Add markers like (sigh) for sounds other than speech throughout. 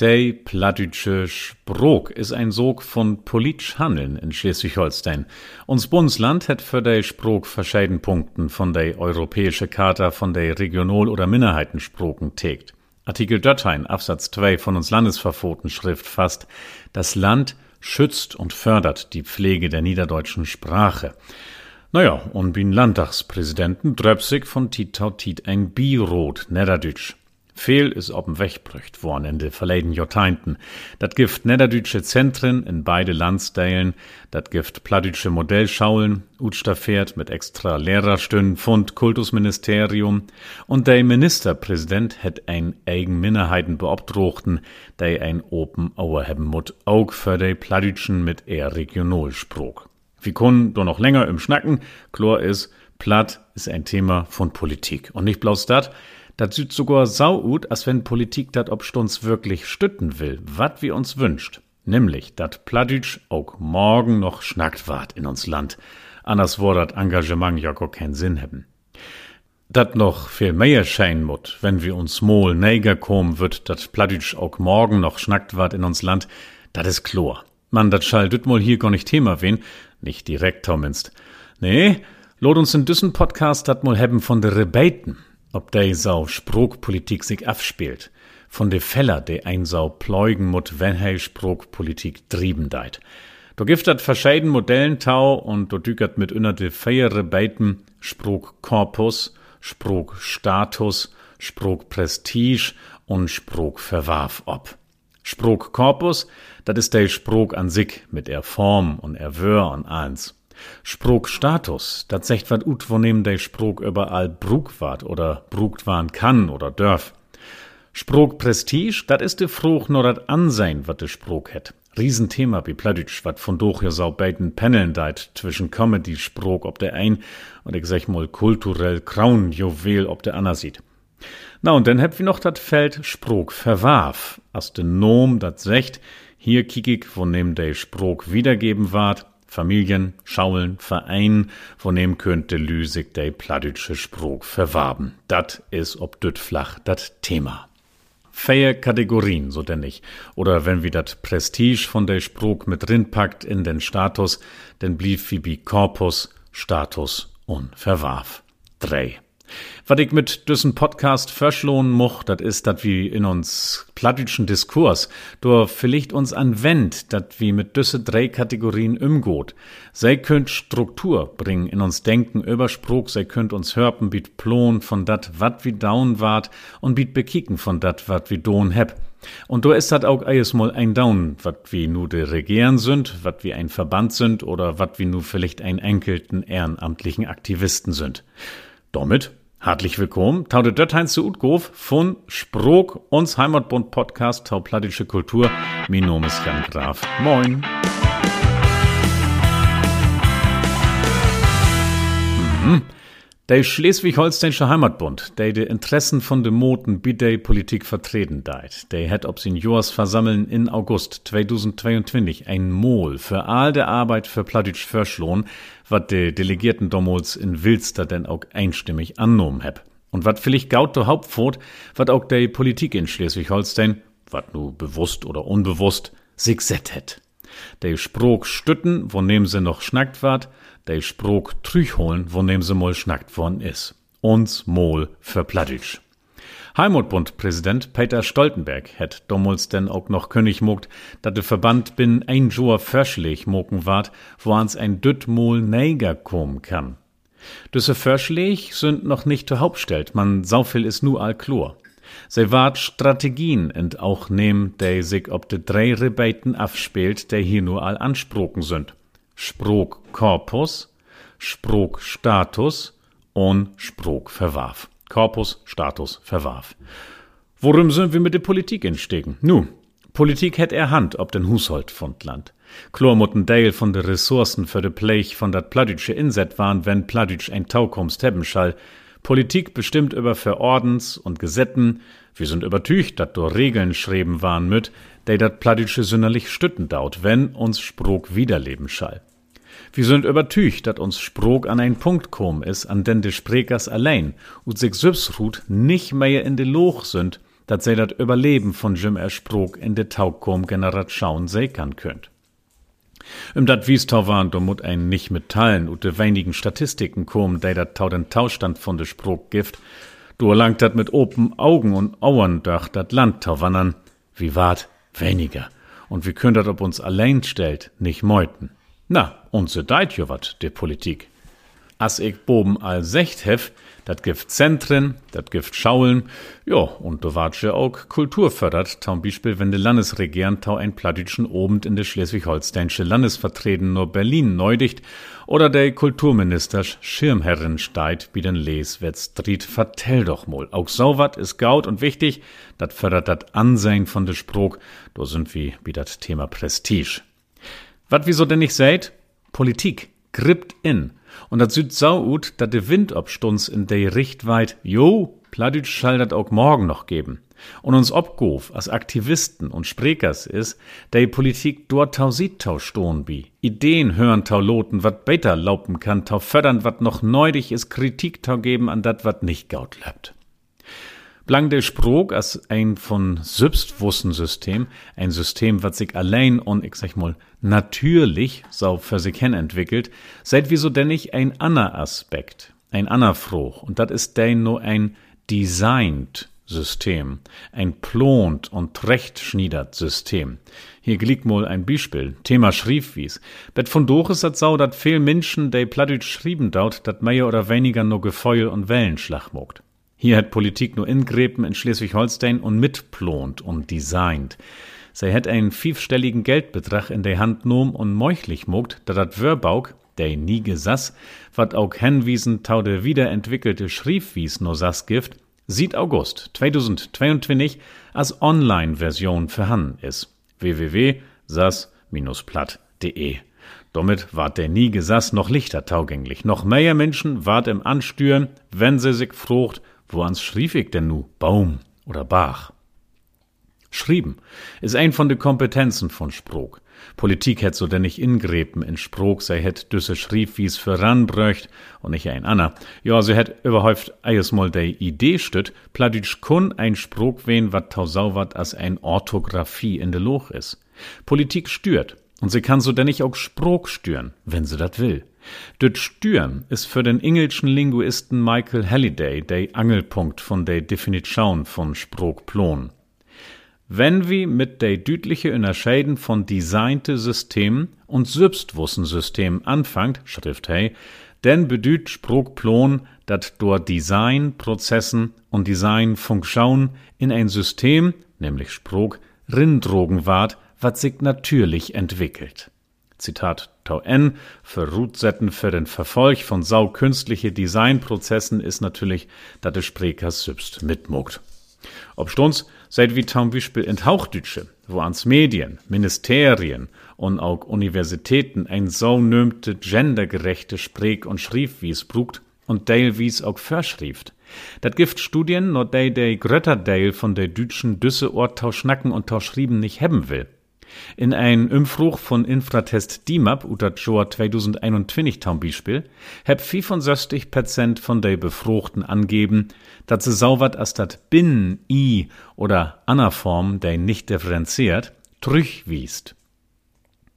Der plattdütsche Sprog ist ein Sog von politisch Handeln in Schleswig-Holstein. Uns Bundesland hat für der Sprog verschieden Punkten von der europäische Charta von der Regional- oder Minderheitensproken tägt. Artikel Döttein, Absatz 2 von uns Landesverfoten Schrift fasst, das Land schützt und fördert die Pflege der niederdeutschen Sprache. Naja, und bin Landtagspräsidenten Dröpsig von Tit ein Birot, Niederdütsch. Veel is op'm wegbrücht worden in de verleden Jahrtainten. Dat gift niederdütsche Zentren in beide Landsdeilen, dat gift plattdütsche Modellschaulen, Utsterfährt mit extra Lehrerstünden, Fund, Kultusministerium und der Ministerpräsident het ein eigen Minderheiten beobdrochten, der ein Open Auer mut, auch für de Plattdütschen mit eher Regionalsprog. Wir können doch noch länger im Schnacken, Chlor is, Platt ist ein Thema von Politik. Und nicht bloß dat, Dat sieht sogar sau ut, als wenn Politik dat ob uns wirklich stütten will, wat wir uns wünscht. Nämlich, dat Pladütsch auch morgen noch schnackt wart in uns Land. Anders wor dat Engagement ja gar keinen Sinn hebben. Dat noch viel mehr schein mut, wenn wir uns mol näger kommen wird, dat Pladütsch auch morgen noch schnackt wart in uns Land, dat is chlor. Man, dat schall düt mol hier gar nicht Thema wen, nicht direkt zumindest. Nee, lot uns in düssen Podcast dat mol hebben von de Rebaten ob de sau Sprogpolitik sich abspielt, von de Feller, de ein sau pleugen mut, wenn hei Sprogpolitik trieben deit. Do gift dat verscheiden Modellen tau und do dükert mit unter de feiere Beiten Sprogkorpus, Sprogstatus, Sprogprestige und Sprogverwarf ob. Sprogkorpus, dat is der Sprog an sich mit er Form und er Wör und eins. Sprogstatus, dat secht wat ut, wo nehmen de Sprog überall brug wart oder brugt waren kann oder dörf. Sprogprestige, dat is de Fruch nur dat Ansehen, wat de Sprog het. Riesenthema wie Pladütsch, wat von doch ja sau beiden Paneln deit zwischen Comedy-Sprog ob der ein und ich sag mal kulturell Kraun Juwel ob der Anna sieht. Na und dann heb wir noch dat Feld Sprog verwarf, as de Nom dat secht, hier kickig, wo nehm de Sprog wiedergeben ward, Familien, Schaulen, Verein, von dem könnte Lüsig de plattdütsche Sprog verwaben. Dat is ob düt flach dat Thema. Feier Kategorien, so denn nicht. Oder wenn wir dat Prestige von der Sprog mit drin packt in den Status, denn blieb wie bi Korpus, Status und verwarf. Drei. Was ich mit diesem Podcast verschlohnen moch, dat is, dat wie in uns plattdütschen Diskurs, do vielleicht uns anwendt, dat wie mit düsse drei Kategorien umgot. Sei könnt Struktur bringen in uns Denken über Spruch, sei könnt uns hörpen, biet plon von dat, wat wie down wart und biet bekicken von dat, wat wie don heb. Und do ist dat auch mal ein Down, wat wie nu de Regieren sind, wat wie ein Verband sind oder wat wie nu vielleicht ein enkelten ehrenamtlichen Aktivisten sind. Damit Herzlich willkommen, tau de Dötteins zu Utgof von Sprog, uns Heimatbund Podcast, tau plattische Kultur. Mein Name ist Jan Graf. Moin. Mhm. Der Schleswig-Holsteinische Heimatbund, der die Interessen von de Moten bidei Politik vertreten deit, der hat ob Seniors versammeln in August 2022 ein Mol für all der Arbeit für Plattitsch verschlohn, wat de Delegierten damals in Wilster denn auch einstimmig annommen heb. Und wat vielleicht gaut der Hauptfort, wat auch der Politik in Schleswig-Holstein, wat nu bewusst oder unbewusst, sich set het. Der Sprog stütten, wo nehmen sie noch schnackt wart, der Sprog trüch holen, wo nehmen sie mal schnackt worden is. Uns mol für Plattitsch. Heimatbund-Präsident Peter Stoltenberg hätt damals denn auch noch König mogt, dat de Verband bin ein Joa Verschleg moken ward, wo ans ein Düttmol Neger kommen kann. Düsse Verschleg sind noch nicht zur Hauptstellt, man sauviel is nu all chlor. Se wart Strategien ent auch nehm, der sich ob de drei Rebeiten afspielt, der hier nur all ansproken sind. Sprog Korpus, Sprog Status und Sprog Verwarf. Korpus, Status, verwarf. Worum sind wir mit der Politik entstegen? Nu, Politik hätt er Hand ob den Hushold von Land. Chlormutten Dale von de Ressourcen für de Plech von dat Pladütsche Inset waren, wenn Pladütsch ein Taukommst hebben schall. Politik bestimmt über Verordens und Gesetten. Wir sind übertücht, dat do Regeln schreiben waren müt, der dat Pladütsche sünderlich stütten daut, wenn uns Sprog wiederleben schall. Wir sind übertücht, dat uns Sprog an ein Punkt kom is, an den de Sprekers allein und sich selbst ruht nicht mehr in de Loch sind, dat sei dat Überleben von Jim Ersprog in de Taukom Generation säkern könnt. Im dat Wiestau waren, da mut ein nicht mit Teilen und de wenigen Statistiken kommen, der dat tau den Taustand von de Sprog gift. Du erlangt dat mit open Augen und Auern durch dat Land tau wandern. Wie wart? Weniger. Und wie könnt dat ob uns allein stellt, nicht meuten. Na, unse deit jo wat, de Politik. As ich boben all secht hef, dat gift Zentren, dat gift Schaulen, jo, und wart ja auch Kultur fördert, zum Beispiel, wenn de Landesregieren tau ein Plattitschen obend in de schleswig-holsteinische Landesvertreten nur Berlin neudicht oder der Kulturminister Schirmherrin steit, wie den Les Street vertell doch mal. Auch so wat is gaut und wichtig, dat fördert dat Ansehen von de Sprog, do sind wie, wie dat Thema Prestige. Wat wieso denn nicht seid? Politik, grippt in. Und dat süd sau ut, dat de Wind obstunds in de Richtweit, jo, Pladütsch schall dat auch morgen noch geben. Und uns obgof als Aktivisten und Sprekers is, de Politik dort tau sieht tau stohn bi. Ideen hören tau loten, wat beter laupen kann, tau fördern, wat noch neudig is, Kritik tau geben an dat, wat nicht gaut lebt. Blang de Sprog als ein von Selbstwussensystem, ein System, wat sich allein und, ich sag mal, natürlich sau für sich hin entwickelt, seid wieso denn nicht ein anner Aspekt, ein anner Fruch, und dat ist denn nur ein designed System, ein plont und rechtschniedert System. Hier glick mal ein Beispiel, Thema Schriefwies. Bet von Doches hat sau, dat viel Menschen, de plattdeutsch schrieben daut, dat mehr oder weniger nur Gefeul und Wellenschlag mogt. Hier hat Politik nur ingrepen in Schleswig-Holstein und mitplont und designt. Sie hat einen fünfstelligen Geldbetrag in der Hand genommen und meuchlich mogt, da dat Wörbauk, der nie gesass, wat auch henwiesen tau de wiederentwickelte Schriefwies no sass gift, sieht August 2022 als Online-Version vorhanden ist. www.sas-platt.de Damit ward der nie gesass noch lichter taugänglich. Noch mehr Menschen ward im Anstüren, wenn sie sich frucht, wo ans schrieb ich denn nu? Baum oder Bach? Schrieben ist ein von de Kompetenzen von Sprog. Politik hätt so denn nicht ingrepen in Sprog, sei hätt düsse schrieb, wie's voranbröcht und nicht ein Anna. Ja, sie hätt überhäuft eines mal de Idee stüt, Pladütsch kun ein Sprog wen, wat tausau wat as ein Orthographie in de Loch is. Politik stört. Und sie kann so denn nicht auch Sprog stören, wenn sie dat will. Dort Stüren ist für den englischen Linguisten Michael Halliday der Angelpunkt von der Definition von Sprogplon. Wenn wir mit der dütliche Unterscheiden von designte System und Selbstwussensystem anfangt, schrift hey, denn bedüht Sprogplon, dat door Designprozessen und Designfunktion in ein System, nämlich Sprog, rindrogen ward, wat sich natürlich entwickelt. Zitat Tau N für Rootsetten für den Verfolg von sau künstliche Designprozessen ist natürlich, dat de Sprekers selbst. Ob stunds seit wie zum Beispiel in Hauchdütsche, wo ans Medien, Ministerien und auch Universitäten ein sau nömte gendergerechte Sprek- und Schriefwies brugt und Dale auch verschrieft. Dat gift Studien, no dei de Grötterdale von der dütschen Düsse Ort tau schnacken und tau schrieben nicht hebben will. In ein Umfruch von Infratest DIMAP unter Joar 2021 zum Beispiel, heb 65 Prozent von de Befruchten angeben, dat se sauwert as dat bin, i oder Anaform, de nicht differenziert, trüchwiest.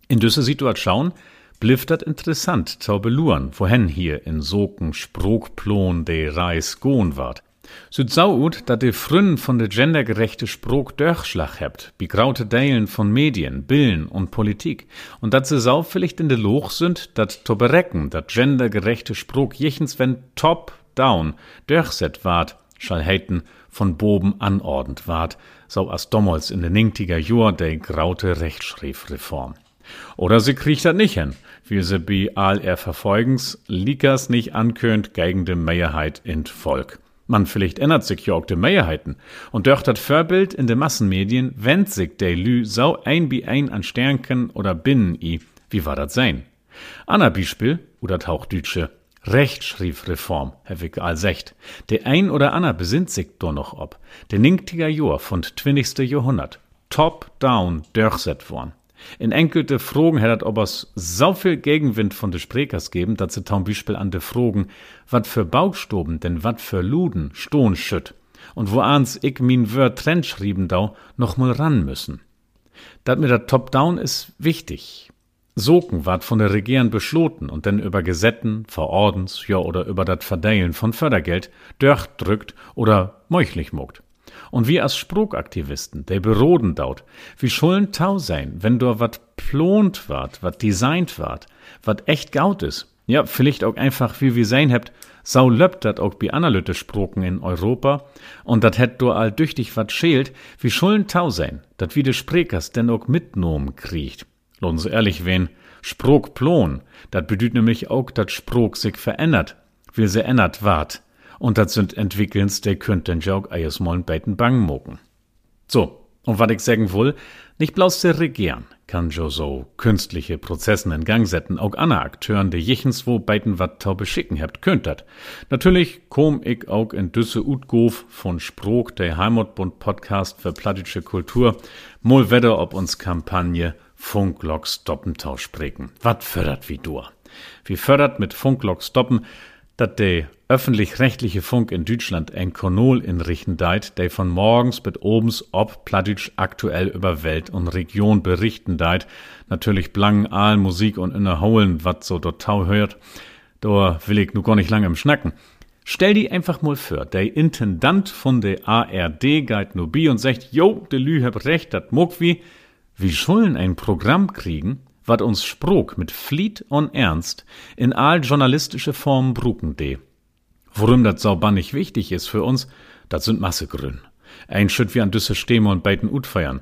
In düsse Situation bliff dat interessant zu beluren, wohin hier in Soken Sprogplon de Reis gohn ward. Süd sau ut, dat de frünn von de gendergerechte Sprog Dörchschlag hebt, wie graute Deilen von Medien, Billen und Politik, und dat se sau in de Loch sind, dat to berecken, dat gendergerechte Sprog jechens wenn top down durchset ward, schall heiten von Boben anordend ward, sau as dommels in de ninktiger Jor de graute Rechtschriftreform. Oder sie kriegt dat nicht hin, wie sie bi all er Verfolgens Likas nicht ankönnt gegen de Mehrheit in Volk. Man vielleicht ändert sich ja auch die Mehrheiten. Und durch das Vorbild in den Massenmedien wendet sich der Lü sau ein wie ein an Sternken oder Binnen i. Wie war das sein? Anna Beispiel, oder Tauchdütsche. Rechtschriftreform, Herr Wick all secht. Der ein oder Anna besinnt sich doch noch ob. Der ninktiger Jahr von 20. Jahrhundert. Top down durchset worden. In enkelte Frogen hättet obers so viel Gegenwind von de Sprekers geben, dat se zum Beispiel an de Frogen, wat für Bauchstoben denn wat für Luden stohn schütt. und wo ans ich min Wör Trend schrieben dau, noch mal ran müssen. Dat mit der Top-Down ist wichtig. Soken ward von der Regierung beschloten und dann über Gesetten, Verordens, ja oder über dat Verdeilen von Fördergeld drückt oder meuchlich mogt. Und wir als Sprogaktivisten, der beroden daut, wie schulden tau sein, wenn do wat plont ward, wat designt ward, wat echt gaut is. Ja, vielleicht auch einfach, wie wir sein habt, sau löppt dat auch bi analytisch Sproken in Europa, und dat hätt do all düchtig wat schält, wie schulden tau sein, dat wie de Sprekers denn auch mitnomen kriegt. Lohn so ehrlich wen, Sprog plon, dat bedüht nämlich auch, dat Sprog sich verändert, will se ändert ward. Und dat sind Entwickelns, der könnten ja auch eines mal beiten bang mogen. So, und wat ich sagen will, nicht bloß der Regieren kann jo so künstliche Prozessen in Gang setzen, auch andere Akteuren, die jichens wo beiten wat tau beschicken habt, könnt dat. Natürlich komm ich auch in Düsse Utgof von Sprog, der Heimatbund Podcast für plattische Kultur, mol wedder ob uns Kampagne Funklock Stoppentau sprechen. Wat fördert wie du? Wie fördert mit Funklock Stoppen, dat de öffentlich-rechtliche Funk in Deutschland ein Kanal inrichten deit, der von morgens bis obens ob Plattdeutsch aktuell über Welt und Region berichten deit. Natürlich blangen Aal Musik und innerholen, wat so dort tau hört. Da will ich nur gar nicht lange im Schnacken. Stell die einfach mal vor, der Intendant von der ARD geht nur bi und sagt, jo, de Lü hab recht, dat muck wie, wie schulden ein Programm kriegen, wat uns Sprog mit Fliet und Ernst in all journalistische Form bruken de. Worum dat saubannig wichtig ist für uns, dat sind Massegrün. Ein Schritt wie an düsse Steme und beiden Ut feiern.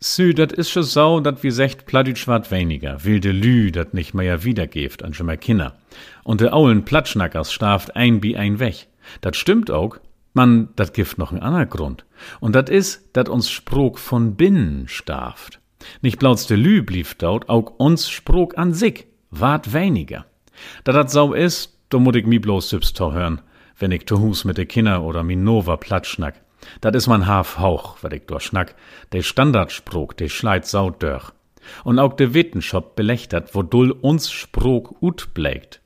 Sü, dat is scho sau, dat wie secht Plattdeutsch wat weniger, wilde Lü, dat nicht mehr wiedergeft an schon mal Kinder. Und de aulen Platschnackers staft ein bi ein weg. Dat stimmt auch, man, dat gift noch ein anderer Grund. Und dat is, dat uns Sprog von binnen staft. Nicht blauts de Lü blieb daut, auch uns Sprog an sich, wart weniger. Da dat sau is, da mut ich mi bloß selbst hören, wenn ich to Hus mit de Kinder oder mi Nova platschnack. Dat is man Haf Hauch, wat ich do schnack. De Standardsprog, de schleit sau dörr. Und auch de Wittenschop belächtert, wo dull uns Sprog ut blägt.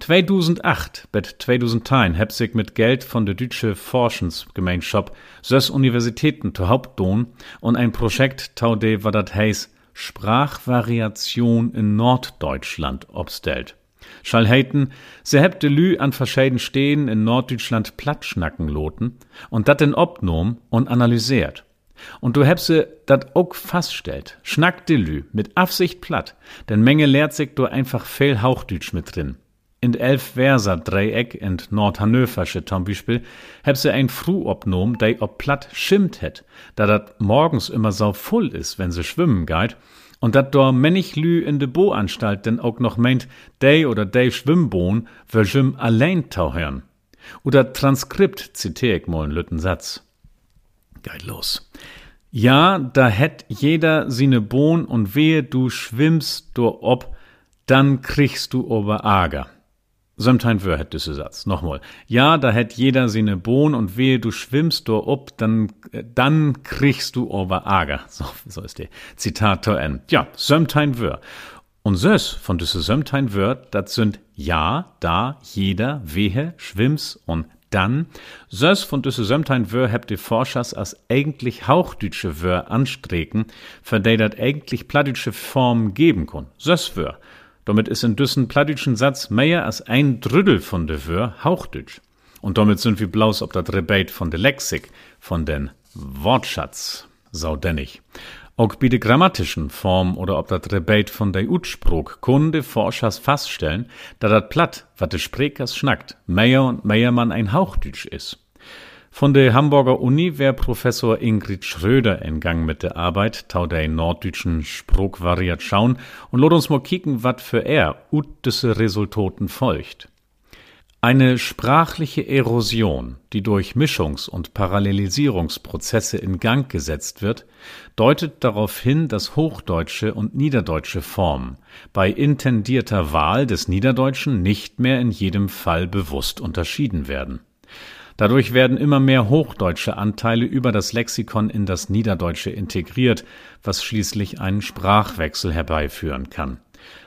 2008 bet 2010 heb sich mit Geld von der Deutsche Forschungsgemeinschaft sös Universitäten to Hauptdohn und ein Projekt tau de wat dat heiß Sprachvariation in Norddeutschland obstellt. Schall heiten, se hebt de Lü an verscheiden Stehen in Norddeutschland Plattschnacken loten und dat in obnom und analysiert. Und du hebse dat ook faststellt, schnack de Lü mit Absicht platt, denn Menge lehrt sich du einfach fehl Hauchdeutsch mit drin. In elf Verser Dreieck in Nordhannoversche zum Beispiel, heb se ein Fru obnom, dei ob platt schimmt het, da dat morgens immer so voll is, wenn se schwimmen geht, und dat dor männig lü in de Boanstalt denn auch noch meint, dei oder dei Schwimmbohn wär jim allein tauhern. Oder Transkript zitier ich mal einen lütten Satz. Geht los. Ja, da hätt jeder sine Bohn und wehe du schwimmst do ob, dann kriegst du ober Ager. Sömtein wör hätt düsse Satz. Nochmal. Ja, da hätt jeder sine Bohn und wehe du schwimmst do ob, dann, äh, dann kriegst du over Ager. (laughs) So, so ist der. Zitat to end. Ja, Sömtein wör. Und sös von düsse Sömtein wör, dat sind ja, da, jeder, wehe, schwimms und dann, sös von düsse Sömtein wör hebt die Forschers als eigentlich hauchdütsche wör anstreken, für de dat eigentlich plattdütsche Form geben kun. Sös wör. Damit ist in düssen plattdütschen Satz mehr als ein Drüdel von de Wör Hauchdütsch. Und damit sind wir blaus ob dat Rebate von de Lexik, von den Wortschatz, saudennig. Auch bei de grammatischen Form oder ob dat Rebate von de Utsprog kunde Forschers feststellen, da dat Platt, wat de Sprekers schnackt, mehr und mehr man ein Hauchdütsch is. Von der Hamburger Uni wär Professor Ingrid Schröder in Gang mit der Arbeit, tau der norddeutschen Spruch variiert schauen und lot uns mal kicken, wat für er ut diese Resultaten folgt. Eine sprachliche Erosion, die durch Mischungs- und Parallelisierungsprozesse in Gang gesetzt wird, deutet darauf hin, dass hochdeutsche und niederdeutsche Formen bei intendierter Wahl des Niederdeutschen nicht mehr in jedem Fall bewusst unterschieden werden. Dadurch werden immer mehr hochdeutsche Anteile über das Lexikon in das Niederdeutsche integriert, was schließlich einen Sprachwechsel herbeiführen kann.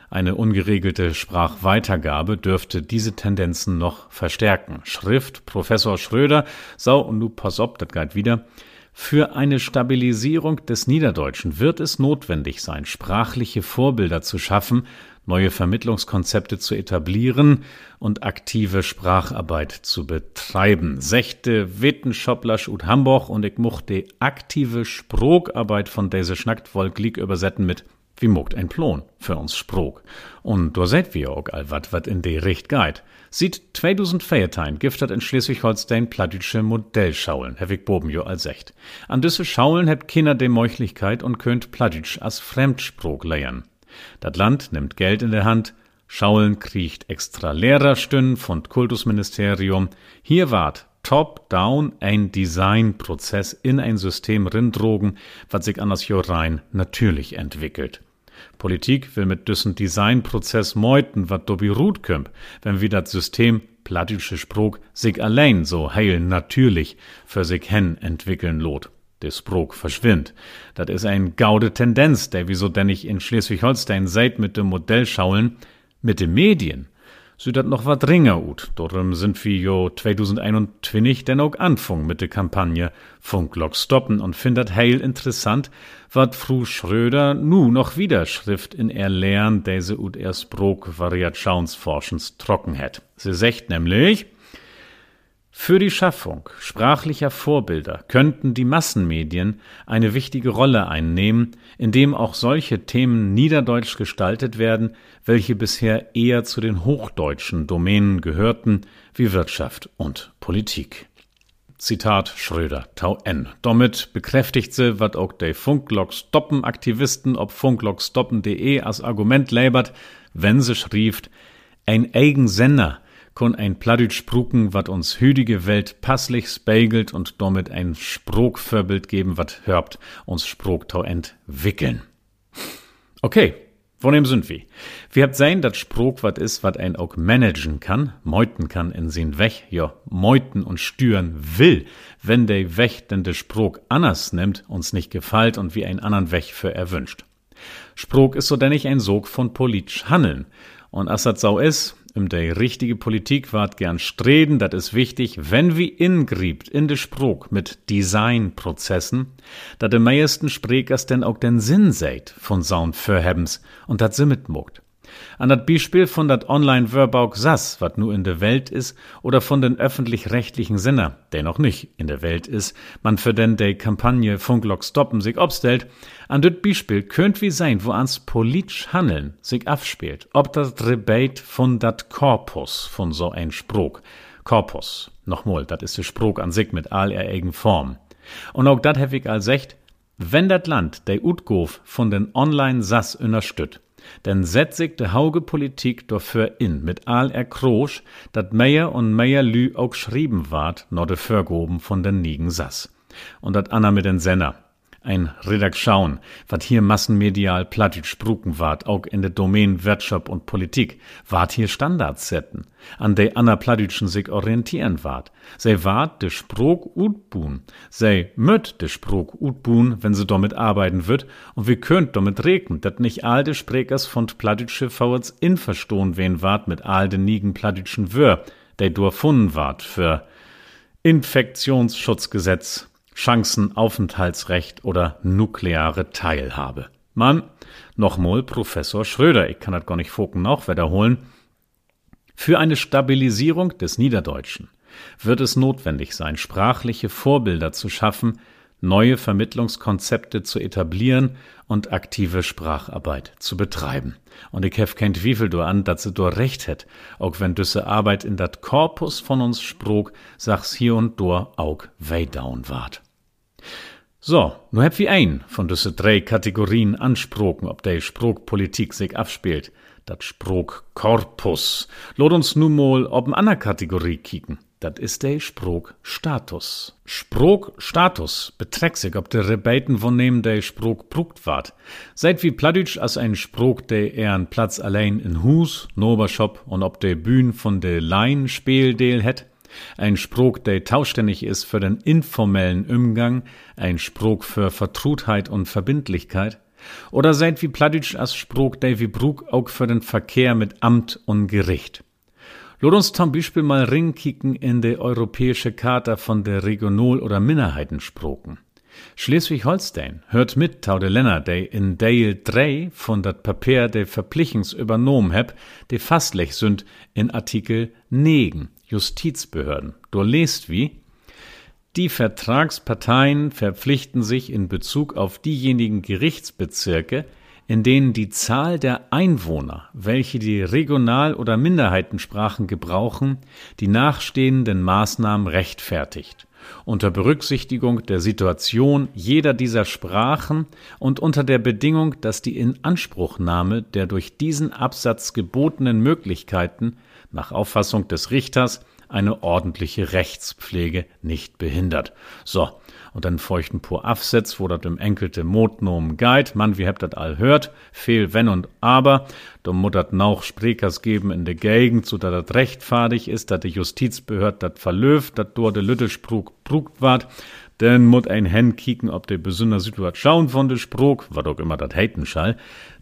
Eine ungeregelte Sprachweitergabe dürfte diese Tendenzen noch verstärken. Schrift Professor Schröder, sau und nu pass op, das geht wieder. Für eine Stabilisierung des Niederdeutschen wird es notwendig sein, sprachliche Vorbilder zu schaffen, neue Vermittlungskonzepte zu etablieren und aktive Spracharbeit zu betreiben. Sechte Wittenschopplasch ut Hamburg und ich mochte aktive Sprogarbeit von diese Schnacktwolk lieg übersetzen mit wie mogt ein Plon für uns Sprog. Und da seht wir auch all wat wat in de Richt geht. Sieht 2014 giftet in Schleswig-Holstein plattdütsche Modellschaulen, Herr Boben jo als echt. An düsse Schaulen hebt Kinder de Meuchlichkeit und könnt plattdütsch als Fremdsprog leiern. Dat Land nimmt Geld in der Hand, Schaulen kriecht extra Lehrerstünnen von Kultusministerium. Hier wart top-down ein Designprozess in ein System rindrogen, was sich anders jo rein natürlich entwickelt. Politik will mit düssen Designprozess meuten, wat dobi ruht kümp, wenn wie dat System plattische Sprog sich allein so heil natürlich für sich hen entwickeln lot. Der Sprog verschwindt. Dat is ein gaude Tendenz, der wieso denn ich in Schleswig-Holstein seit mit dem Modellschaulen mit den Medien so dat noch wat ringer ut. Darum sind wir jo 2021 denn auch anfang mit der Kampagne Funklock stoppen und findet heil interessant, wat Fru Schröder nu noch wieder Schrift in er Lehren, diese ut erst Brok Variationsforschens trocken hat. Sie sagt nämlich, für die Schaffung sprachlicher Vorbilder könnten die Massenmedien eine wichtige Rolle einnehmen, indem auch solche Themen niederdeutsch gestaltet werden, welche bisher eher zu den hochdeutschen Domänen gehörten, wie Wirtschaft und Politik. Zitat Schröder, Tau N. Damit bekräftigt sie, wat auch de Funklock-Stoppen-Aktivisten ob funklockstoppen.de als Argument labert, wenn sie schrieft, ein eigen Sender kon ein Pladütsch spruken, wat uns hüdige Welt passlich spegelt und damit ein Sprogvorbild geben, wat hörbt uns Sprogtau entwickeln. Okay, von dem sind wir. Wir habt sein, dat Sprog wat is, wat ein auch managen kann, meuten kann in sin Wech, ja, meuten und stüren will, wenn der Wech denn de Sprog anders nimmt, uns nicht gefällt und wie ein andern Wech für erwünscht. Sprog is so denn ich ein Sog von politisch Handeln. Und as dat sau is, um de richtige Politik wart gern streden, dat is wichtig, wenn wie ingriebt in de Spruch mit Designprozessen, dat de meisten Sprekers denn auch den Sinn seid von saun Förhebens und dat sie mitmogt. An dat Beispiel von dat Online-Wörbauk SAS, wat nu in der Welt is, oder von den öffentlich-rechtlichen Sinner, der noch nicht in der Welt is, man für den de Kampagne Funklock stoppen sich obstellt, an dat Beispiel könnt wie sein, wo ans politisch Handeln sich abspielt, ob dat Rebate von dat Korpus von so ein Spruch. Korpus, nochmal, dat is de Spruch an sich mit all eigen Form. Und auch dat hab ich als echt, wenn dat Land de Utgof von den Online-SAS unterstützt, denn setzt sich de hauge Politik dafür in, mit all er Krosch, dat mehr und mehr Lü auch schrieben ward, no de Förgoben von den Nigen sass. Und dat Anna mit den Senner ein Redaktion, wat hier massenmedial plattit spruken ward, auch in der Domain Wirtschaft und Politik, ward hier Standards setten, an de Anna Plattitschen sich orientieren ward. Sei ward de Sprog utbun, sei möt de Sprog utbun, wenn sie damit arbeiten wird, und wie könnt damit regnen, dat nicht all de Sprekers von Plattitsche Vauerts in verstohn wen ward mit all de nigen Plattitschen Wör, de durfunden ward für Infektionsschutzgesetz, Chancenaufenthaltsrecht oder nukleare Teilhabe. Mann, nochmal Professor Schröder, ich kann das gar nicht foken noch wiederholen. Für eine Stabilisierung des Niederdeutschen wird es notwendig sein, sprachliche Vorbilder zu schaffen, neue Vermittlungskonzepte zu etablieren und aktive Spracharbeit zu betreiben. Und ich hef kein Zweifel do an, dass sie do recht het, auch wenn düsse Arbeit in dat Korpus von uns sprog, sachs hier und do auch wei down ward. So, nu heb wie ein von düsse drei Kategorien ansprochen, ob der Sprogpolitik sich abspielt. Dat Sprogkorpus. Lot uns nu mal ob n ander Kategorie kicken. Dat is der Sprogstatus. Sprogstatus beträgt sich, ob der Rebeten von nehmen der Sprog brugt ward. Seit wie Plattdeutsch als ein Sprog, der eher einen Platz allein in Hus, Nobershop und ob der Bühn von der Lein Spieldeel het, ein Spruch, der tauständig ist für den informellen Umgang, ein Spruch für Vertrutheit und Verbindlichkeit. Oder seid wie Plattdeutsch as Sprog Davy Brug auch für den Verkehr mit Amt und Gericht. Lot uns zum Beispiel mal ringkicken in de europäische Charta von der Regional- oder Minderheitensproken. Schleswig-Holstein hört mit tau de Länder, de in Dale 3 von dat Papier de Verplichens übernommen heb, de fastlich sind in Artikel 9 Justizbehörden. Du lest wie die Vertragsparteien verpflichten sich in Bezug auf diejenigen Gerichtsbezirke, in denen die Zahl der Einwohner, welche die Regional- oder Minderheitensprachen gebrauchen, die nachstehenden Maßnahmen rechtfertigt, unter Berücksichtigung der Situation jeder dieser Sprachen und unter der Bedingung, dass die Inanspruchnahme der durch diesen Absatz gebotenen Möglichkeiten nach Auffassung des Richters eine ordentliche Rechtspflege nicht behindert. So, und dann feuchten pur Absetz, wo dat im enkelte Motnomen geit. Mann, wie habt dat all hört? Fehl wenn und aber. Da muttert nauch Sprekers geben in de Gegend, so dat dat rechtfadig ist, dat de Justizbehörd dat verlöft, dat dort de Lüttelsprug brugt ward. Denn mut ein Hen kicken, ob de besonder Situation von de Sprog, wat auch immer dat heiten schall,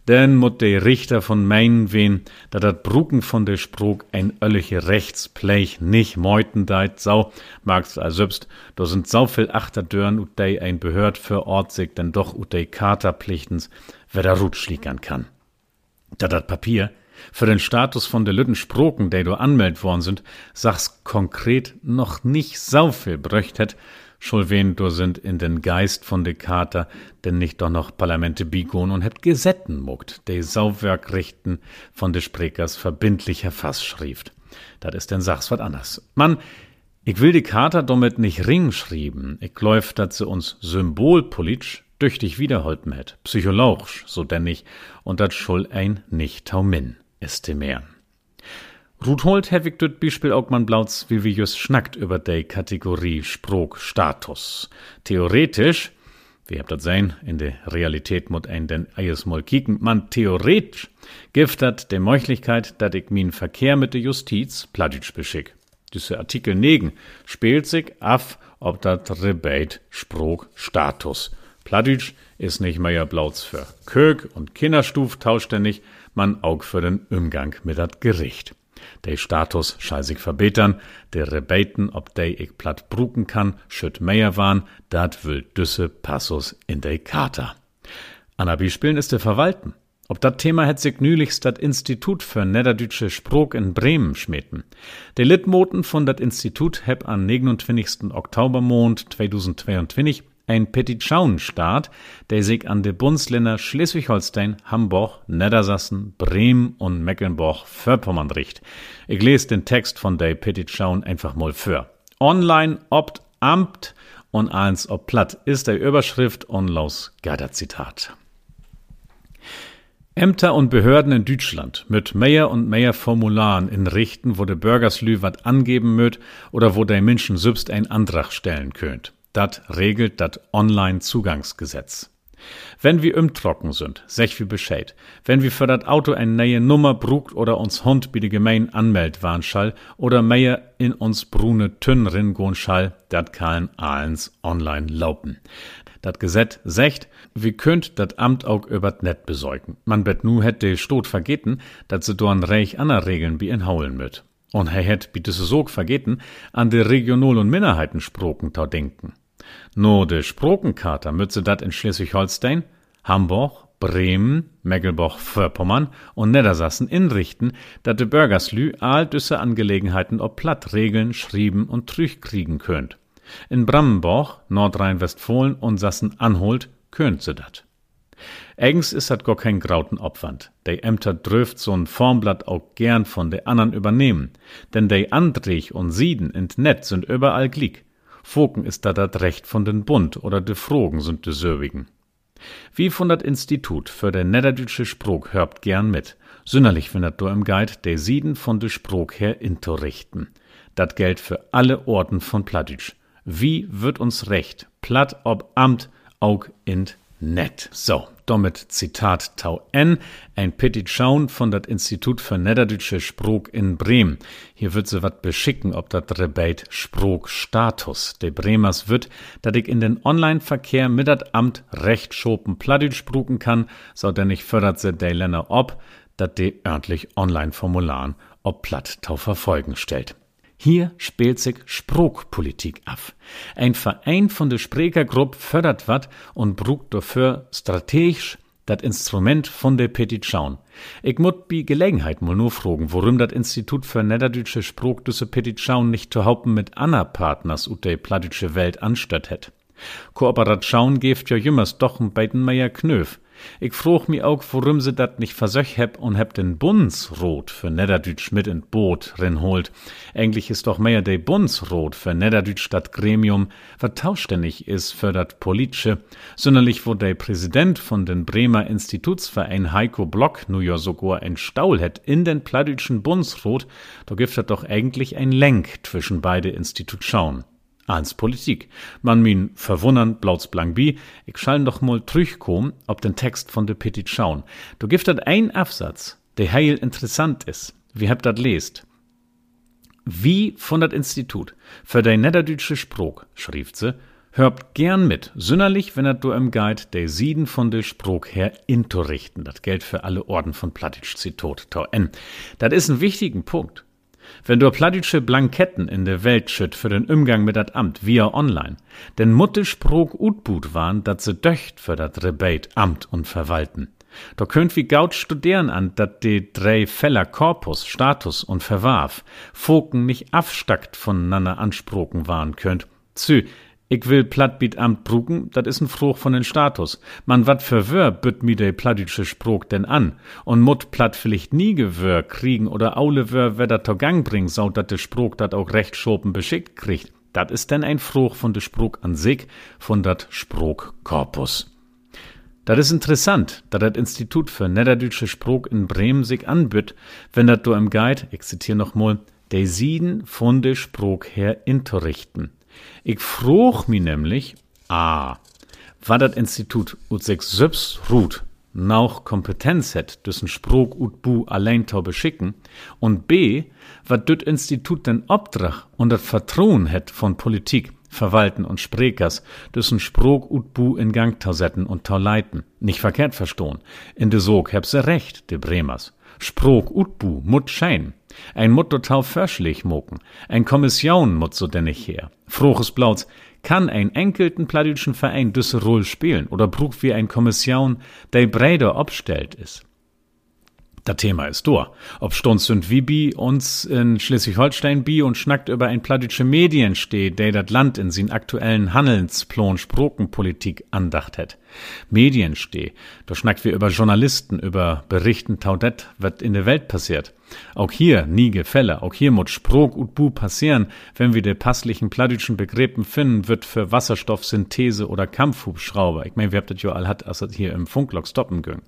denn mut de Richter von meinen wen, da dat Brucken von de Sprog ein ölliche Rechtsplech nicht meuten deit sau, magst also selbst, da sind sau viel Achterdörn ut de ein Behörd für Ort sich denn doch ut de Katerplichtens, wer da Rut kann. Da dat Papier, für den Status von de Lütten Sproken, de du anmeldet worden sind, sag's konkret noch nicht sau viel bröcht het, schul wen du sind in den Geist von de Kater, denn nicht doch noch Parlamente bigon und hebt Gesetten muckt, de Sauwerkrichten von de Sprekers verbindlicher Fassschrift. Dat ist denn Sachs wat anders. Mann, ich will die Kater damit nicht ring schrieben, ich läuf, dat sie uns symbolpolitisch düchtig wiederholten hätt, psychologisch, so denn ich, und dat schul ein nicht taumin, estimären. Ruthold hevig dut Beispiel auch man blauts, wie wir just schnackt über de Kategorie Sprog Status. Theoretisch, wie habt das sein, in der Realität mut ein den eies mal kicken, man theoretisch gift dat de Möglichkeit, dat ich min Verkehr mit der Justiz plattdeutsch beschick. Diese Artikel 9 spielt sich af, ob dat Rebate Sprog Status. Plattdeutsch ist nicht mehr blauts für Kög und Kinderstuf tauschtändig, man aug für den Umgang mit dat Gericht. De Status sich verbetern, de Rebeten, ob de ich platt bruken kann, schütt mehr waren, dat will düsse Passus in de Charta. Anna Beispielen ist de Verwalten. Ob dat Thema het sich nülichst dat Institut für Niederdeutsche Sprog in Bremen schmeten. De Litmoten von dat Institut heb an 29. Oktobermond 2022 ein Petitschauenstaat, der sich an de Bundesländer Schleswig-Holstein, Hamburg, Niedersachsen, Bremen und Mecklenburg-Vorpommern richt. Ich lese den Text von der Petitschauen einfach mal für. Online opt amt und eins ob platt ist der Überschrift und los Zitat. Ämter und Behörden in Deutschland mit mehr und mehr Formularen in Richten, wo de Bürgerslü wat angeben möt oder wo de Menschen selbst ein Antrag stellen könnt. Dat regelt dat Online-Zugangsgesetz. Wenn wir im Trocken sind, sech wie Bescheid. Wenn wir für dat Auto eine neue Nummer brugt oder uns Hund bi de Gemein anmeldt waren schall oder mehr in uns brune Tünn ringon schall, dat kann allens online laupen. Dat Gesetz secht, wie könnt dat Amt auch übert Net besorgen. Man bet nu hätt de Stot vergeten, dat se dorn reich aner Regeln wie in Haulen müt. Und er hätt, se sog vergeten, an de Regional- und Minderheitensproken tau denken. No de Sprokenkater mütze dat in Schleswig-Holstein, Hamburg, Bremen, Mecklenburg-Vorpommern und Niedersachsen inrichten, dat de Bürgerslü all düsse Angelegenheiten ob platt regeln, schrieben und trüch kriegen könnt. In Brandenburg, Nordrhein-Westfalen und Sassen-Anholt könnt se dat. Eigens is dat gar kein grauten Opwand. De Ämter dröft so'n Formblatt auch gern von de andern übernehmen, denn de Andrich und Sieden in Net sind überall glick. Foken ist da dat Recht von den Bund oder de Frogen sind de Söwigen. Wie von dat Institut für de niederdeutsche Sprog hörbt gern mit. Sünderlich findet du im Guide de Sieden von de Sprog her intorichten. Dat gilt für alle Orten von Plattdeutsch. Wie wird uns Recht, platt ob Amt, aug in net. So, damit Zitat Tau N, ein Petition von dat Institut für Niederdeutsche Sprog in Bremen. Hier wird se wat beschicken, ob dat Rebate Sprogstatus de Bremers wird, dat ich in den Online-Verkehr mit dat Amt recht schopen spruken kann, so denn ich fördert se de Länder ob, dat de örtlich Online-Formularen ob Platt Tau verfolgen stellt. Hier spielt sich Sprogpolitik af. Ein Verein von der Sprekergruppe fördert wat und brugt dafür strategisch dat Instrument von der Petition. Ich mut bi Gelegenheit mal nur fragen, worum dat Institut für Niederdeutsche Sprog diese Petition nicht zu haupten mit Anna Partners ut der plattdeutsche Welt anstatt het. Kooperation geft ja jümmers doch ein beiden Meier Knöf. Ich frug mi auch, worum se dat nicht versöch heb und heb den Bundsrot für Niederdütsch mit in Boot holt. Eigentlich ist doch mehr de Bundsrot für Niederdütsch dat Gremium, wat tauschständig is für dat Politische, sonderlich wo der Präsident von den Bremer Institutsverein Heiko Block nu ja sogar ein Staul het in den plattdütschen Bundsrot, da gibt doch eigentlich ein Lenk zwischen beide Institut als Politik. Man min verwundern, blauts blank bi, ich schall doch mal trüchkom, ob den Text von de Petit schauen. Du gift dat ein Absatz, der heil interessant is. Wie habt dat lest? Wie von dat Institut für de niederdeutsche Sprog, schrieb se, hört gern mit, sünnerlich, wenn er du im Guide de Sieden von de Sprog her intorichten. Dat gilt für alle Orden von Plattitsch Zitot, Tau N. Dat is ein wichtigen Punkt. Wenn du plattdeutsche Blanketten in der Welt schütt für den Umgang mit dat Amt via online, denn mutte Sprog utbut waren, dat se döcht für dat Rebate Amt und Verwalten. Da könnt wie gaut studieren an, dat de drei Feller Korpus, Status und Verwarf, Foken nicht afstackt voneinander ansproken waren könnt. Zü, ich will Plattbiet Amt bruken, dat is ein Fruch von den Status. Man wat für Wör bütt mi de plattdütsche Sprog denn an? Und mut platt vielleicht nie gewör kriegen oder aule Wör wer dat to Gang bringen, so dat de Sprog dat auch recht schopen beschickt kriegt. Dat is denn ein Fruch von de Sprog an sich, von dat Sprogkorpus. Dat is interessant, da dat Institut für Niederdeutsche Sprog in Bremen sich anbütt, wenn dat do im Guide, ich zitiere noch mal, de Sieden von de Sprog her intorichten. Ich frug mi nämlich, a, war dat Institut ut sich selbst ruht, nauch Kompetenz het, düssen Sprog ut bu allein tau beschicken, und b, wat düt Institut den Obdrach und dat Vertrauen het von Politik, Verwalten und Sprekers, düssen Sprog ut bu in Gang tau setten und tau leiten. Nicht verkehrt verstohn. In de Sog heb se recht, de Bremers. Sprog ut bu mut schein. Ein Mut total verschlich moken. Ein Kommission mut so denn nicht her. Froches Blauts, kann ein enkelten plattdütschen Verein düsse Roll spielen oder bruch wie ein Kommission, der breiter obstellt is? Das Thema ist durch. Ob Stunz und wie bi uns in Schleswig-Holstein bi und schnackt über ein plattdütsche Medien steht, der dat Land in sin aktuellen Handelsplan Sprokenpolitik andacht het. Medien steh, da schnackt wir über Journalisten, über Berichten taudet, wat in der Welt passiert. Auch hier nie Gefälle, auch hier muss Sprog und Bu passieren, wenn wir de passlichen plattdütschen Begriffen finden, wird für Wasserstoffsynthese oder Kampfhubschrauber. Ich mein, wir habt das ja all hat, als hier im Funklock stoppen können.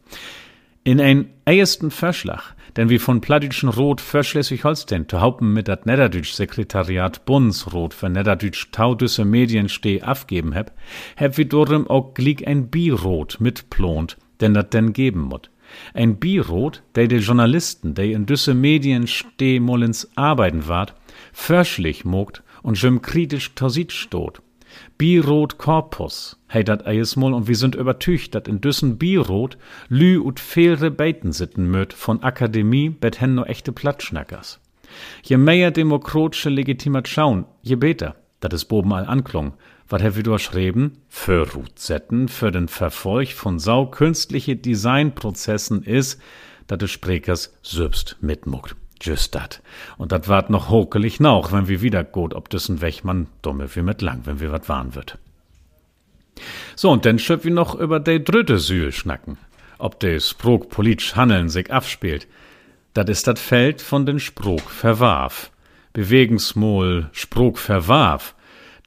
In ein ersten Verschlag, denn wie von Plattdütschen Rot für Schleswig-Holstein zu haupten mit dat Niederdütsch Sekretariat Bundesrot für Niederdütsch taudüsse Medien steh afgeben heb, heb wie dorem auch glieg ein Birot mitplont, denn dat denn geben mut. Ein Birot, der de Journalisten, der in düsse Medien steh mollens arbeiten ward, förschlich mogt und jüm kritisch torsit stot. Birot Korpus, hey dat eismol und wir sind übertücht, dat in düssen Birot lü ut fehlre Beiten sitten möt von Akademie bet hen no echte Platschnackers. Je mehr demokratische Legitimation, je beter, dat is boben all anklung. Wat hab wir durchschreiben? Für Rutsetten, für den Verfolg von sau künstliche Designprozessen is, dat de Sprekers selbst mitmuckt. Just dat. Und dat wart noch hokelig noch, wenn wir wieder gut ob dessen Wächmann dumme wie mit lang, wenn wir wat warn wird. So, und dann schöpf wir noch über de dritte Sühl schnacken. Ob de Sprog politisch Handeln sich abspielt. Dat is dat Feld von den Sprog verwarf. Bewegensmol Sprog verwarf.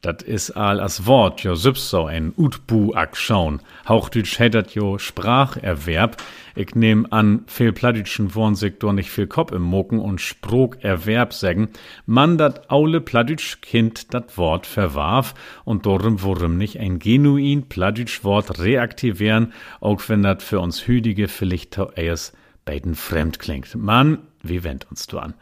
Dat is all as Wort jo so ein Utbu schauen. Hauchdütsch hättet jo Spracherwerb. Ich nehm an, viel plattdütschen Wohnsektor nicht viel Kopf im Mucken und Sprogerwerb sägen. Man dat aule plattdütsch Kind dat Wort verwarf und dorum worum nicht ein genuin plattdütsch Wort reaktivieren, auch wenn dat für uns Hüdige vielleicht erst beiden fremd klingt. Man, wie wendt uns du an?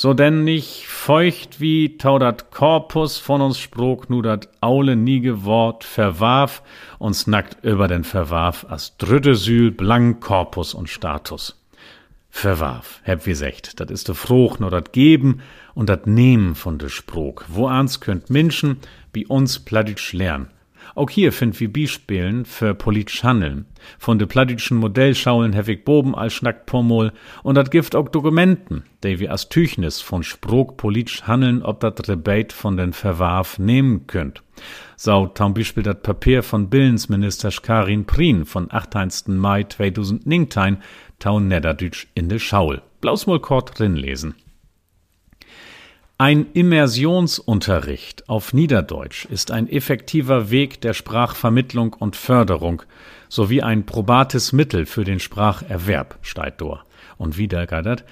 So denn nicht feucht wie tau dat Korpus von uns sprog, nu dat aule niege Wort verwarf, uns nackt über den verwarf, as dritte Sühl blank Korpus und Status. Verwarf, heb wie secht, dat is de Frucht, nur dat Geben und dat Nehmen von de Sprog. Wo ans könnt Menschen, wie uns plattitsch lernen. Auch hier find wir Beispielen für politisch Handeln. Von de plattischen Modellschaulen hef boben als schnackt Pomol und dat gift auch Dokumenten, de wir as Tüchnis von Sprog politisch Handeln ob dat Rebate von den Verwarf nehmen könnt. So, zum Beispiel dat Papier von Billensminister Karin Prien von 18. Mai 2019 tau Niederdütsch in de Schaul. Blaus mal kort drin lesen. Ein Immersionsunterricht auf Niederdeutsch ist ein effektiver Weg der Sprachvermittlung und Förderung sowie ein probates Mittel für den Spracherwerb, dort. Und wieder geidert,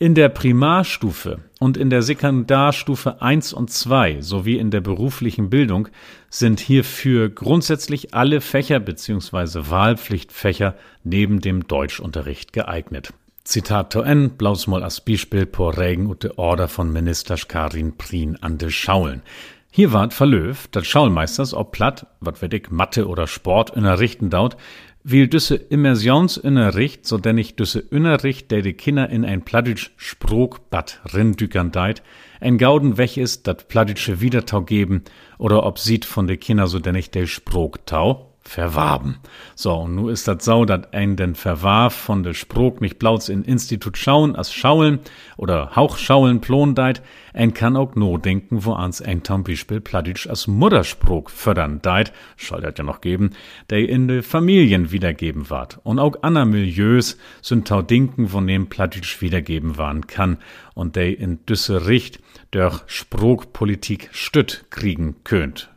in der Primarstufe und in der Sekundarstufe 1 und 2 sowie in der beruflichen Bildung sind hierfür grundsätzlich alle Fächer bzw. Wahlpflichtfächer neben dem Deutschunterricht geeignet. Zitat to en, blaus mal as Beispiel por Regen und de Order von Minister Karin Prien an de Schaulen. Hier ward verlöft, dat Schaulmeisters ob platt, wat werd ich Mathe oder Sport innerrichten daut, will düsse Immersionsinnerricht, so denn ich düsse Innerricht, der de Kinder in ein plattitsch Sprog-Bad rindükern deit, ein Gauden wech ist, dat plattitsche Wiedertau geben, oder ob sieht von de Kinder, so denn ich de Sprogtau, verwarben. So, und nu ist dat sau, dat ein den verwarf von de Sprog nicht blauts in Institut schauen, as schaulen oder Hauchschaulen plondeit, ein kann auch no denken, wo ans ein zum Beispiel Plattitsch as Muttersprog fördern deit, soll dat ja noch geben, der in de Familien wiedergeben ward. Und auch ander Milieus sind tau Dinken, wo nem Plattitsch wiedergeben waren kann und der in düsse Richt durch Sprogpolitik stütt kriegen könnt.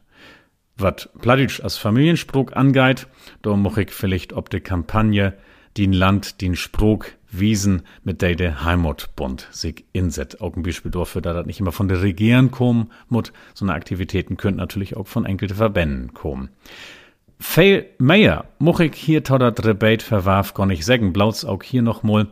Wat Pladitsch als Familienspruch angeht, da moch ich vielleicht ob de Kampagne din Land, din Spruch wiesen, mit der der Heimatbund sich inset. Auch ein Beispiel dafür, da das nicht immer von der Regieren kommen muss, sondern Aktivitäten könnten natürlich auch von einzelnen Verbänden kommen. Viel mehr moch ich hier dat Rebate verwarf gar nicht sagen, blauts auch hier noch mal,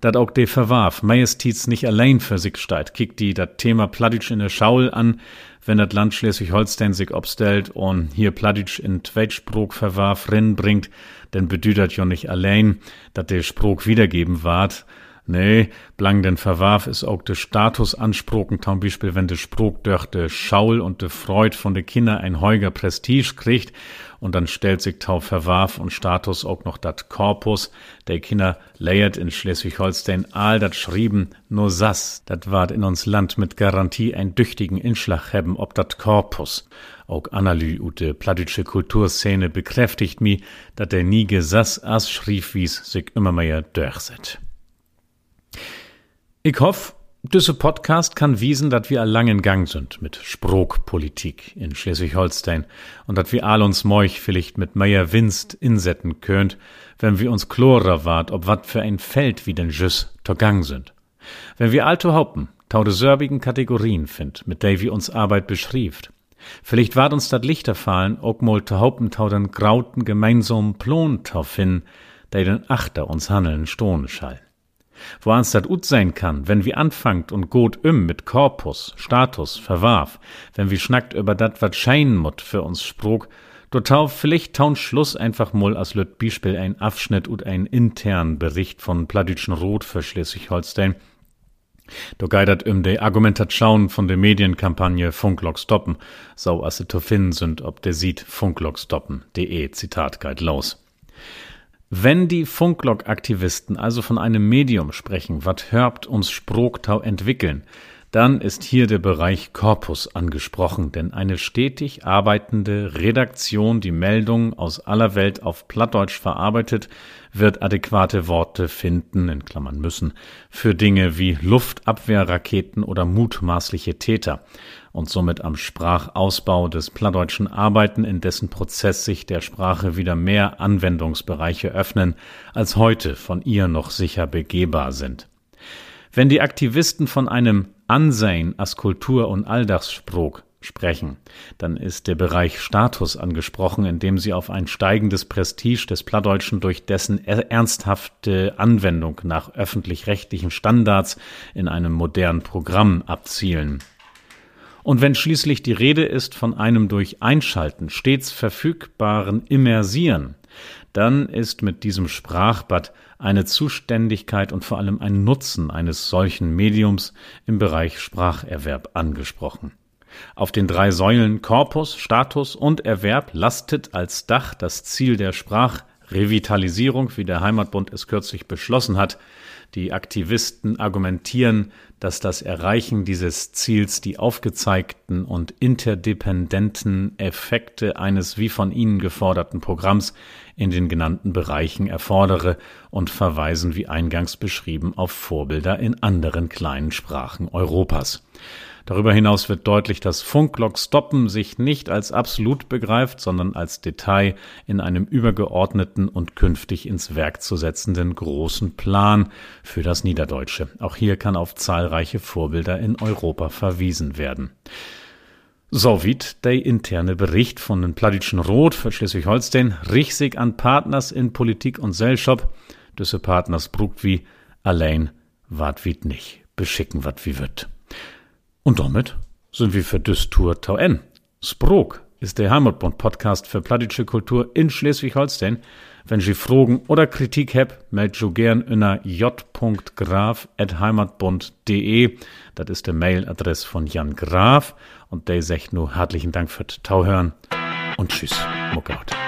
dat auch de verwarf, Majestäts nicht allein für sich steigt. Kickt die dat Thema Pladitsch in der Schaul an, wenn das Land Schleswig-Holstein sich obstellt und hier Pladitsch in Tweitsprog verwarf bringt, dann bedeutet ja nicht allein, dass der Sprog wiedergeben ward. Nee, blang den Verwarf ist auch de Statusansprochen, zum Beispiel, wenn de Sprog durch de Schaul und de Freud von de Kinder ein heuger Prestige kriegt und dann stellt sich Tau Verwarf und Status auch noch dat Korpus. Der Kinder leiert in Schleswig-Holstein all dat schrieben nur sass. Dat ward in uns Land mit Garantie ein düchtigen Inschlag hebben ob dat Korpus. Auch Analy ute plattdeutsche Kulturszene bekräftigt mi, dat der nie gesass as schrieb wies sich immer mehr durchset. Ich hoffe, diese Podcast kann wiesen, dass wir langen Gang sind mit Sprogpolitik in Schleswig-Holstein und dass wir all uns moich vielleicht mit meier Winst insetten könnt, wenn wir uns chlorer wart, ob wat für ein Feld wie den Jüss Gang sind. Wenn wir alto haupten, taude sörbigen Kategorien find, mit der wir uns Arbeit beschrieft. Vielleicht ward uns dat Lichter fallen, ook mol te haupten tau den grauten gemeinsamen Plon tau fin, der den Achter uns handeln stohne schall. Wo ans dat ut sein kann, wenn wir anfangt und gut im mit Korpus, Status, verwarf, wenn wir schnackt über dat wat scheinen mut für uns sprog, do tau vielleicht taun Schluss einfach mal as löt Beispiel ein Abschnitt und ein intern Bericht von Pladitschen Rot für Schleswig-Holstein, Do geidert um de Argumentation von der Medienkampagne Funklok stoppen, sau asse to finden sind, ob der sieht Funklok stoppen.de Zitat geit los. Wenn die Funklok-Aktivisten also von einem Medium sprechen, wat hörbt uns Sproktau entwickeln, dann ist hier der Bereich Korpus angesprochen, denn eine stetig arbeitende Redaktion, die Meldungen aus aller Welt auf Plattdeutsch verarbeitet, wird adäquate Worte finden, in Klammern müssen, für Dinge wie Luftabwehrraketen oder mutmaßliche Täter und somit am Sprachausbau des Plattdeutschen arbeiten, in dessen Prozess sich der Sprache wieder mehr Anwendungsbereiche öffnen, als heute von ihr noch sicher begehbar sind. Wenn die Aktivisten von einem Ansehen als Kultur- und Alltagsspruch sprechen, dann ist der Bereich Status angesprochen, indem sie auf ein steigendes Prestige des Plattdeutschen durch dessen ernsthafte Anwendung nach öffentlich-rechtlichen Standards in einem modernen Programm abzielen. Und wenn schließlich die Rede ist von einem durch Einschalten stets verfügbaren Immersieren, dann ist mit diesem Sprachbad eine Zuständigkeit und vor allem ein Nutzen eines solchen Mediums im Bereich Spracherwerb angesprochen. Auf den drei Säulen Korpus, Status und Erwerb lastet als Dach das Ziel der Sprachrevitalisierung, wie der Heimatbund es kürzlich beschlossen hat, die Aktivisten argumentieren, dass das Erreichen dieses Ziels die aufgezeigten und interdependenten Effekte eines wie von ihnen geforderten Programms in den genannten Bereichen erfordere und verweisen wie eingangs beschrieben auf Vorbilder in anderen kleinen Sprachen Europas. Darüber hinaus wird deutlich, dass Funklock-Stoppen sich nicht als absolut begreift, sondern als Detail in einem übergeordneten und künftig ins Werk zu setzenden großen Plan für das Niederdeutsche. Auch hier kann auf zahlreiche Vorbilder in Europa verwiesen werden. Soweit der interne Bericht von den Plattitschen Rot für Schleswig-Holstein, richtig an Partners in Politik und Gesellschaft. Diese Partners brugt wie allein wat wie nicht, beschicken wat wie wird. Und damit sind wir für das Tour Tau N. Sprog ist der Heimatbund-Podcast für plattische Kultur in Schleswig-Holstein. Wenn Sie Fragen oder Kritik habt, meldet Sie gern unter j.graf.heimatbund.de. Das ist der Mailadresse von Jan Graf. Und der sagt nur herzlichen Dank für das Tauhören und tschüss, Muckout.